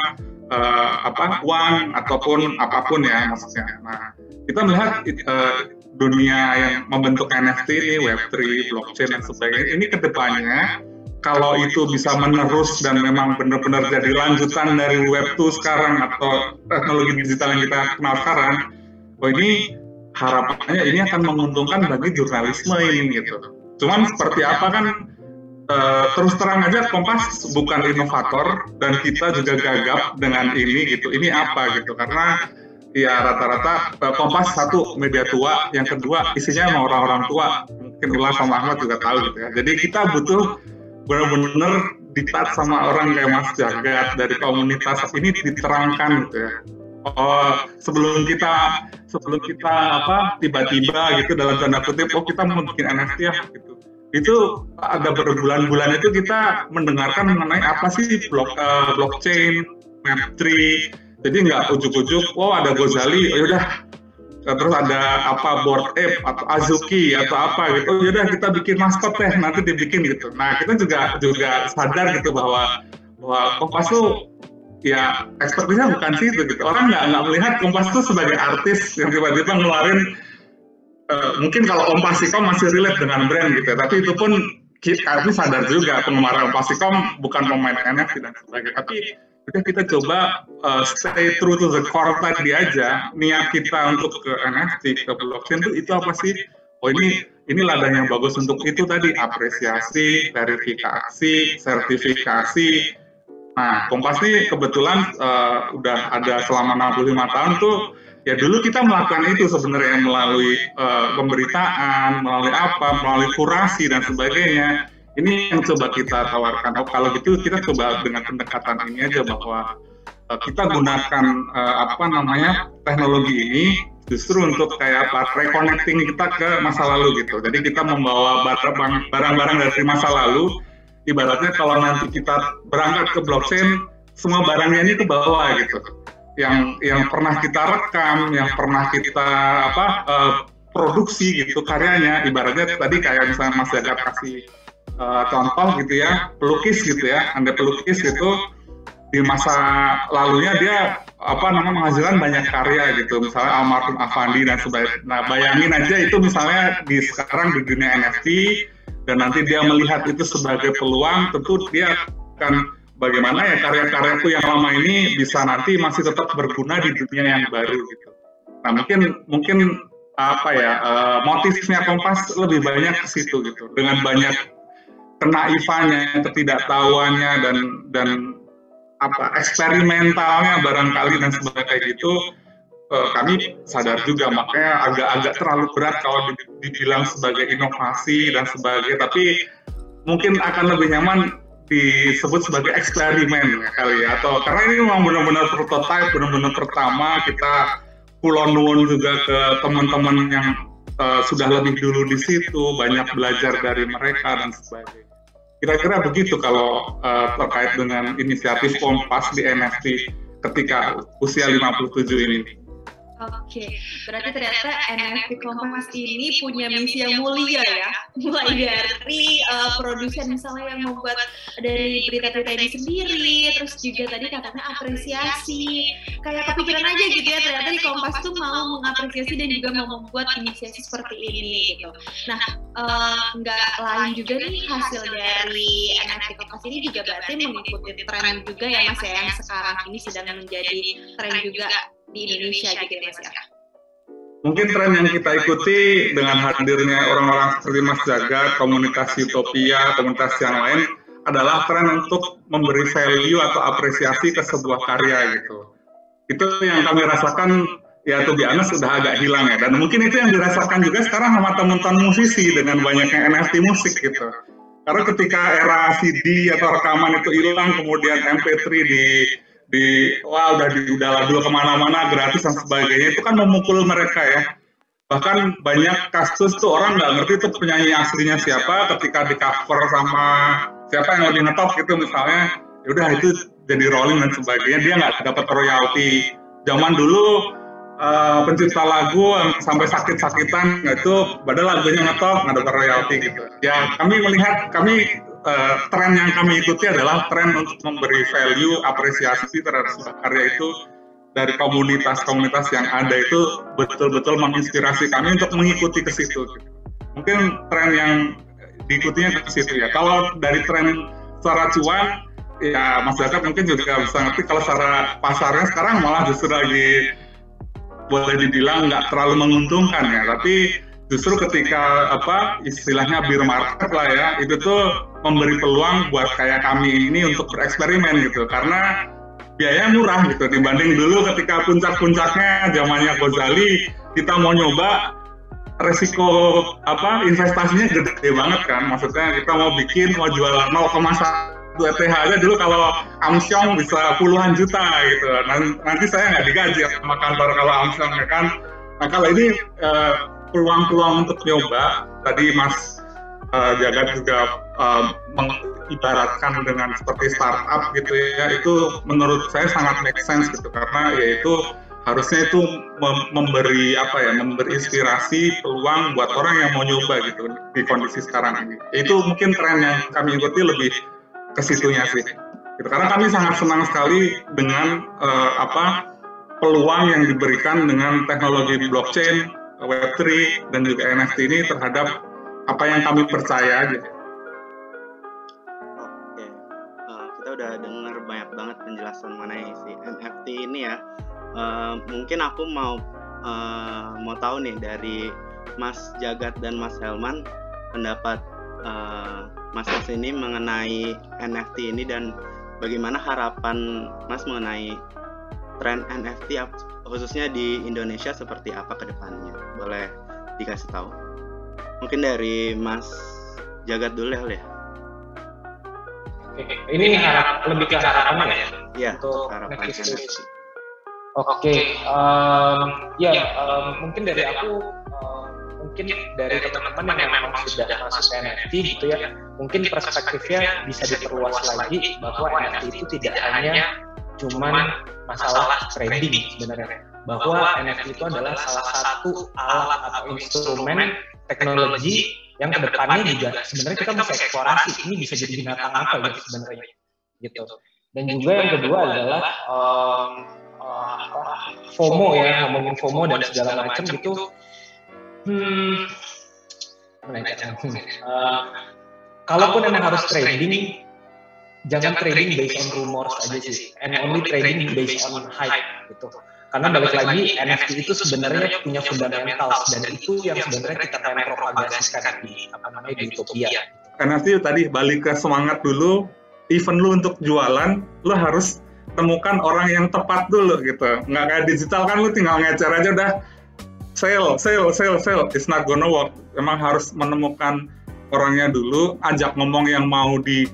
uh, apa uang ataupun apa pun ya maksudnya. Nah kita melihat uh, dunia yang membentuk NFT ini Web3, blockchain dan sebagainya ini ke depannya kalau itu bisa menerus dan memang benar-benar jadi lanjutan dari Web 2 sekarang atau teknologi digital yang kita kenal sekarang, oh ini harapannya ini akan menguntungkan bagi jurnalisme ini gitu. Cuman seperti apa kan uh, terus terang aja Kompas bukan inovator dan kita juga gagap dengan ini gitu. Ini apa gitu karena ya rata-rata uh, Kompas satu media tua, yang kedua isinya orang-orang tua. Mungkin Ulah sama Ahmad juga tahu gitu ya. Jadi kita butuh benar-benar ditat sama orang kayak Mas Jagat dari komunitas ini diterangkan gitu ya. Oh, sebelum kita sebelum kita apa tiba-tiba gitu dalam tanda kutip oh kita mau bikin NFT ya gitu. Itu ada berbulan-bulan itu kita mendengarkan mengenai apa sih blok uh, blockchain, Web3. Jadi nggak ujuk-ujuk, oh ada Gozali, oh yaudah terus ada apa board app atau Azuki atau apa gitu. Oh yaudah kita bikin maskot teh nanti dibikin gitu. Nah kita juga juga sadar gitu bahwa bahwa Kompas tuh ya ekspertisnya bukan sih itu gitu. Orang nggak nggak melihat Kompas tuh sebagai artis yang tiba-tiba ngeluarin uh, mungkin kalau Kompasikom masih relate dengan brand gitu. Tapi itu pun kami sadar juga penggemar Kompasikom bukan pemain NFT dan sebagainya. Tapi Oke kita coba uh, stay true to the core tadi aja niat kita untuk ke NFT ke blockchain itu itu apa sih oh ini ini ladang yang bagus untuk itu tadi apresiasi verifikasi sertifikasi nah Kompas ini kebetulan uh, udah ada selama 65 tahun tuh ya dulu kita melakukan itu sebenarnya melalui uh, pemberitaan melalui apa melalui kurasi dan sebagainya ini yang coba kita tawarkan. Oh, kalau gitu kita coba dengan pendekatan ini aja bahwa uh, kita gunakan uh, apa namanya teknologi ini justru untuk kayak apa reconnecting kita ke masa lalu gitu. Jadi kita membawa barang-barang dari masa lalu. Ibaratnya kalau nanti kita berangkat ke blockchain, semua barangnya ini ke bawah gitu. Yang yang pernah kita rekam, yang pernah kita apa uh, produksi gitu karyanya. Ibaratnya tadi kayak misalnya Mas Jagat kasih uh, contoh gitu ya pelukis gitu ya. Anda pelukis itu di masa lalunya dia apa namanya menghasilkan banyak karya gitu. Misalnya almarhum Avandi dan sebagainya. Nah bayangin aja itu misalnya di sekarang di dunia NFT dan nanti dia melihat itu sebagai peluang tentu dia akan bagaimana ya karya-karyaku yang lama ini bisa nanti masih tetap berguna di dunia yang baru gitu. Nah mungkin mungkin apa ya uh, motifnya Kompas lebih banyak ke situ gitu. Dengan banyak kenaifannya, ketidaktahuannya dan dan apa eksperimentalnya barangkali dan sebagainya itu uh, kami sadar juga. Makanya agak-agak terlalu berat kalau dibilang sebagai inovasi dan sebagainya. Tapi mungkin akan lebih nyaman disebut sebagai eksperimen kali ya atau karena ini memang benar-benar prototype benar-benar pertama kita kulon juga ke teman-teman yang uh, sudah lebih dulu di situ, banyak belajar dari mereka dan sebagainya. Kira-kira begitu kalau uh, terkait dengan inisiatif Kompas di NFT ketika usia 57 ini.
Oke, berarti ternyata NFT Kompas ini punya misi yang mulia ya. Mulai dari uh, produsen misalnya yang membuat dari berita-berita ini sendiri, terus juga tadi katanya apresiasi. Kayak kepikiran aja gitu ya, ternyata di Kompas tuh mau mengapresiasi dan juga mau membuat inisiasi seperti ini gitu. Nah, uh, nggak lain juga nih hasil dari NFT Kompas ini juga berarti mengikuti tren juga ya Mas ya, yang sekarang ini sedang menjadi tren juga di Indonesia gitu ya Mas ya.
Mungkin tren yang kita ikuti dengan hadirnya orang-orang seperti Mas Jagat, komunitas Utopia, komunitas yang lain adalah tren untuk memberi value atau apresiasi ke sebuah karya gitu. Itu yang kami rasakan ya tuh biasa sudah agak hilang ya dan mungkin itu yang dirasakan juga sekarang sama teman-teman musisi dengan banyaknya NFT musik gitu. Karena ketika era CD atau rekaman itu hilang kemudian MP3 di di wah udah di udah dua ke mana-mana gratis dan sebagainya. Itu kan memukul mereka ya. Bahkan banyak kasus tuh orang nggak ngerti tuh penyanyi aslinya siapa ketika di cover sama siapa yang lebih ngetop gitu misalnya ya udah itu jadi rolling dan sebagainya. Dia nggak dapat royalti. Zaman dulu uh, pencipta lagu sampai sakit-sakitan itu padahal lagunya ngetop nggak dapat royalti gitu. Ya kami melihat kami uh, tren yang kami ikuti adalah tren untuk memberi value apresiasi terhadap karya itu dari komunitas-komunitas yang ada itu betul-betul menginspirasi kami untuk mengikuti ke situ. Mungkin tren yang diikutinya ke situ ya. Kalau dari tren secara cuan, ya masyarakat mungkin juga bisa ngerti kalau secara pasarnya sekarang malah justru lagi boleh dibilang nggak terlalu menguntungkan ya. Tapi justru ketika apa istilahnya beer market lah ya itu tuh memberi peluang buat kayak kami ini untuk bereksperimen gitu. Karena biaya murah gitu dibanding dulu ketika puncak-puncaknya zamannya Gozali kita mau nyoba resiko apa investasinya gede banget kan. Maksudnya kita mau bikin mau jual 0,1 ETH aja dulu kalau Amsyong bisa puluhan juta gitu. Nanti saya nggak digaji sama kantor kalau Amsyong ya kan. Nah kalau ini uh, peluang-peluang untuk nyoba tadi Mas uh, juga uh, mengibaratkan dengan seperti startup gitu ya. Itu menurut saya sangat make sense gitu. Karena yaitu harusnya itu memberi apa ya memberi inspirasi peluang buat orang yang mau nyoba gitu di kondisi sekarang ini. Itu mungkin tren yang kami ikuti lebih ke situnya sih. Gitu. karena kami sangat senang sekali dengan uh, apa peluang yang diberikan dengan teknologi blockchain Web3 dan juga NFT ini terhadap apa yang kami percaya gitu.
Oke, uh, kita udah dengar banyak banget penjelasan mengenai si NFT ini ya. Uh, mungkin aku mau uh, mau tahu nih dari Mas Jagat dan Mas Helman pendapat uh, Mas Mas ini mengenai NFT ini dan bagaimana harapan Mas mengenai tren NFT khususnya di Indonesia seperti apa ke depannya? Boleh dikasih tahu? Mungkin dari Mas Jagat dulu ya.
Oke, ini harap, lebih ke harapan ya?
Iya, untuk harapan
Oke, um, ya um, mungkin dari aku um, mungkin dari teman-teman yang memang sudah masuk ke NFT gitu ya, mungkin perspektifnya bisa diperluas lagi bahwa NFT itu tidak hanya cuman masalah trading sebenarnya. bahwa NFT itu adalah salah satu alat atau instrumen teknologi yang ke depannya juga sebenarnya kita bisa eksplorasi. ini bisa jadi binatang apa gitu sebenarnya. gitu. Dan juga yang kedua adalah um, uh, FOMO ya ngomongin FOMO dan segala macam gitu. hmm, uh, kalaupun memang harus trading jangan trading based on rumors aja sih. and only trading based on hype. gitu karena balik lagi NFT itu sebenarnya punya fundamental. dan itu yang sebenarnya kita pengen propagasikan di apa namanya di Utopia.
NFT tadi balik ke semangat dulu event lu untuk jualan lu harus temukan orang yang tepat dulu gitu. Nggak kayak digital kan lu tinggal ngecer aja udah sale sale sale sale. It's not gonna work. Emang harus menemukan orangnya dulu ajak ngomong yang mau di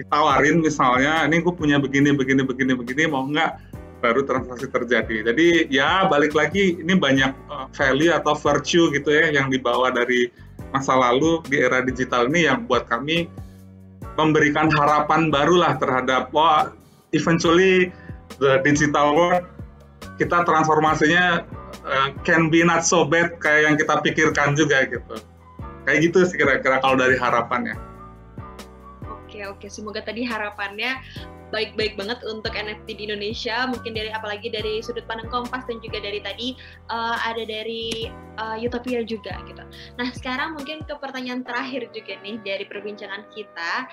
ditawarin misalnya ini gue punya begini begini begini begini mau nggak baru transaksi terjadi. Jadi ya balik lagi ini banyak uh, value atau virtue gitu ya yang dibawa dari masa lalu di era digital ini yang buat kami memberikan harapan barulah terhadap wah eventually the digital world kita transformasinya uh, can be not so bad kayak yang kita pikirkan juga gitu. Kayak gitu sih kira-kira kalau dari harapannya.
Oke oke, semoga tadi harapannya baik-baik banget untuk NFT di Indonesia. Mungkin dari apalagi dari sudut pandang Kompas dan juga dari tadi uh, ada dari uh, Utopia juga gitu. Nah sekarang mungkin ke pertanyaan terakhir juga nih dari perbincangan kita.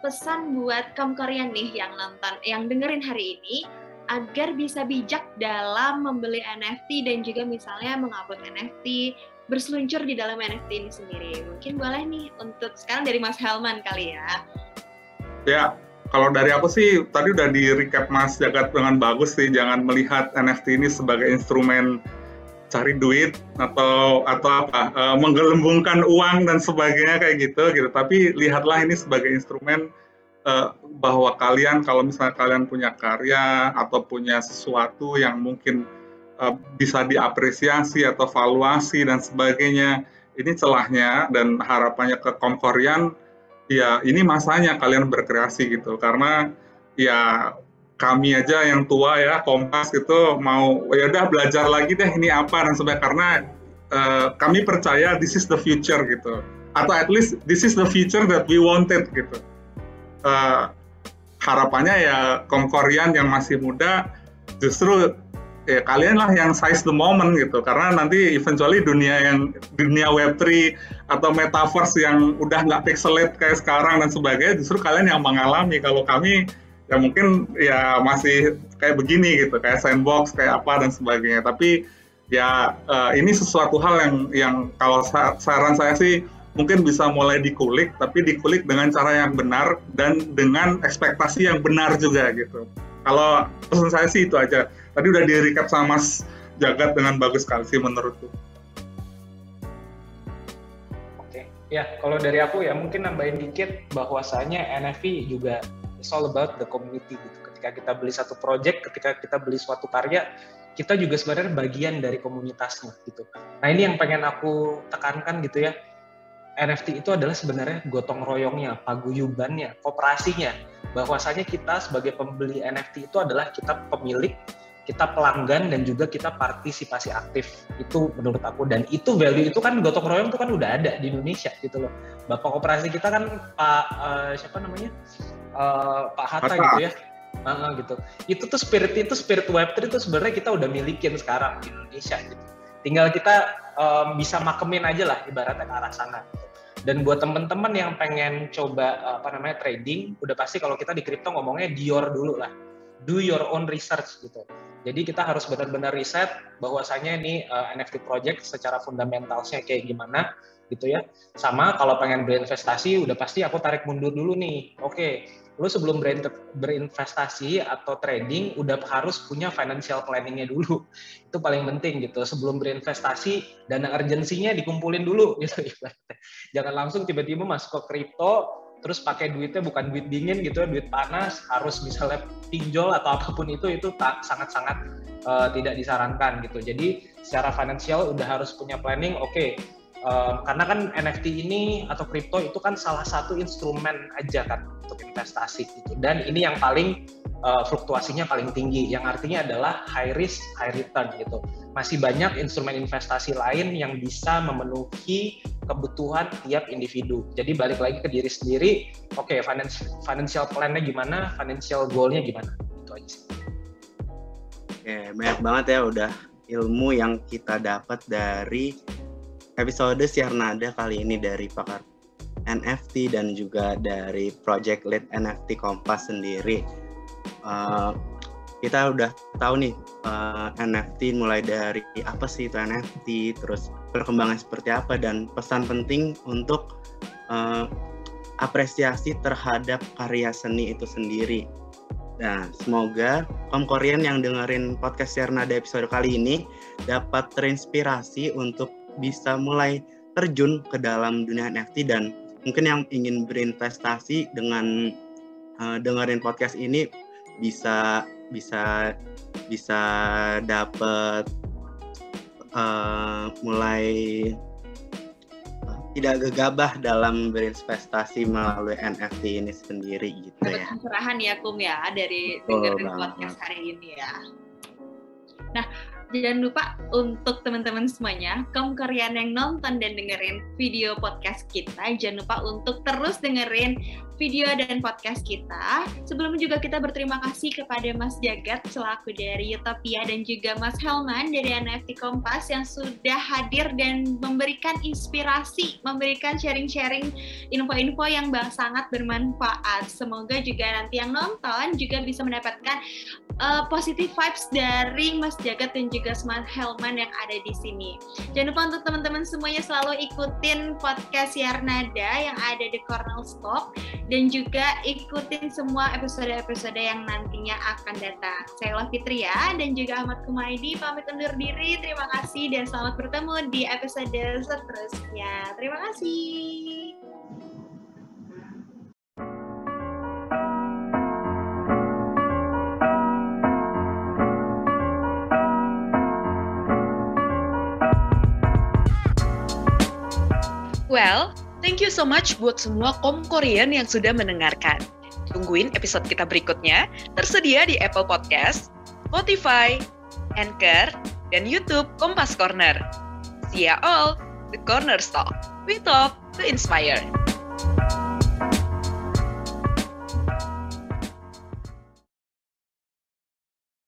Pesan buat kaum Korean nih yang nonton, yang dengerin hari ini, agar bisa bijak dalam membeli NFT dan juga misalnya mengupload NFT berseluncur di dalam NFT ini sendiri. Mungkin boleh nih untuk sekarang dari Mas Helman kali ya.
Ya, kalau dari aku sih tadi udah di recap Mas Jagat dengan bagus sih. Jangan melihat NFT ini sebagai instrumen cari duit atau atau apa e, menggelembungkan uang dan sebagainya kayak gitu gitu. Tapi lihatlah ini sebagai instrumen e, bahwa kalian kalau misalnya kalian punya karya atau punya sesuatu yang mungkin uh, bisa diapresiasi atau valuasi dan sebagainya. Ini celahnya dan harapannya ke Komkorian ya ini masanya kalian berkreasi gitu. Karena ya kami aja yang tua ya Kompas itu mau ya udah belajar lagi deh ini apa dan sebagainya. Karena uh, kami percaya this is the future gitu. Atau at least this is the future that we wanted gitu. Uh, harapannya ya Komkorian yang masih muda justru ya kalian lah yang size the moment gitu. Karena nanti eventually dunia yang dunia web3 atau metaverse yang udah nggak pixelate kayak sekarang dan sebagainya justru kalian yang mengalami. Kalau kami ya mungkin ya masih kayak begini gitu kayak sandbox kayak apa dan sebagainya. Tapi ya uh, ini sesuatu hal yang yang kalau saran saya sih mungkin bisa mulai dikulik tapi dikulik dengan cara yang benar dan dengan ekspektasi yang benar juga gitu. Kalau pesan saya sih itu aja tadi udah di recap sama Mas Jagat dengan bagus sekali sih menurutku.
Oke, ya kalau dari aku ya mungkin nambahin dikit bahwasanya NFT juga it's all about the community gitu. Ketika kita beli satu project, ketika kita beli suatu karya, kita juga sebenarnya bagian dari komunitasnya gitu. Nah ini yang pengen aku tekankan gitu ya. NFT itu adalah sebenarnya gotong royongnya, paguyubannya, kooperasinya. Bahwasanya kita sebagai pembeli NFT itu adalah kita pemilik kita pelanggan dan juga kita partisipasi aktif. Itu menurut aku. Dan itu value itu kan gotong royong itu kan udah ada di Indonesia gitu loh. Bapak operasi kita kan Pak uh, siapa namanya? Uh, Pak Hatta, Hatta. gitu ya. Uh, gitu. Itu tuh spirit itu spirit Web3 itu sebenarnya kita udah milikin sekarang di Indonesia gitu. Tinggal kita um, bisa makemin aja lah ibaratnya ke arah sana gitu. dan buat temen-temen yang pengen coba apa namanya trading udah pasti kalau kita di kripto ngomongnya Dior dulu lah. Do your own research gitu jadi kita harus benar-benar riset bahwasanya ini uh, eh, NFT project secara fundamentalnya kayak gimana gitu ya. Sama kalau pengen berinvestasi udah pasti aku tarik mundur dulu nih. Oke, lu sebelum berinvestasi atau trading udah harus punya financial planningnya dulu. Itu paling penting gitu. Sebelum berinvestasi dana urgensinya dikumpulin dulu gitu. Jangan langsung tiba-tiba masuk ke kripto terus pakai duitnya bukan duit dingin gitu ya, duit panas, harus misalnya pinjol atau apa pun itu itu sangat-sangat uh, tidak disarankan gitu. Jadi secara finansial udah harus punya planning. Oke, okay, um, karena kan NFT ini atau kripto itu kan salah satu instrumen aja kan untuk investasi gitu. Dan ini yang paling uh, fluktuasinya paling tinggi, yang artinya adalah high risk, high return gitu. Masih banyak instrumen investasi lain yang bisa memenuhi kebutuhan tiap individu. Jadi balik lagi ke diri sendiri, oke okay, financial, financial plan-nya gimana, financial goal-nya gimana, itu aja sih.
Oke, banyak banget ya udah ilmu yang kita dapat dari episode Siar Nada kali ini dari pakar NFT dan juga dari Project Lead NFT Kompas sendiri. Uh, kita udah tahu nih uh, eh, NFT mulai dari apa sih itu NFT, terus perkembangan seperti apa dan pesan penting untuk uh, apresiasi terhadap karya seni itu sendiri. Nah, semoga kaum Korean yang dengerin podcast Nada episode kali ini dapat terinspirasi untuk bisa mulai terjun ke dalam dunia NFT dan mungkin yang ingin berinvestasi dengan uh, dengerin podcast ini bisa bisa bisa dapat uh, mulai tidak gegabah dalam berinvestasi melalui NFT ini sendiri gitu ya.
Pencerahan ya Kum ya dari dengerin podcast hari ini ya. Nah, jangan lupa untuk teman-teman semuanya, kaum Korean yang nonton dan dengerin video podcast kita, jangan lupa untuk terus dengerin video dan podcast kita. Sebelumnya juga kita berterima kasih kepada Mas Jagat selaku dari Utopia dan juga Mas Helman dari NFT Kompas yang sudah hadir dan memberikan inspirasi, memberikan sharing-sharing info-info yang sangat bermanfaat. Semoga juga nanti yang nonton juga bisa mendapatkan uh, positive vibes dari Mas Jagat dan juga Smart Helman yang ada di sini. Jangan lupa untuk teman-teman semuanya selalu ikutin podcast Yarnada yang ada di Cornell Stop dan juga ikutin semua episode-episode yang nantinya akan datang. Saya Lola Fitria dan juga Ahmad Kumaidi pamit undur diri. Terima kasih dan selamat bertemu di episode seterusnya. Terima kasih.
Well, thank you so much buat semua kom Korean yang sudah mendengarkan. Tungguin episode kita berikutnya, tersedia di Apple Podcast, Spotify, Anchor, dan YouTube Kompas Corner. See ya all, The Corner Talk. We talk to inspire.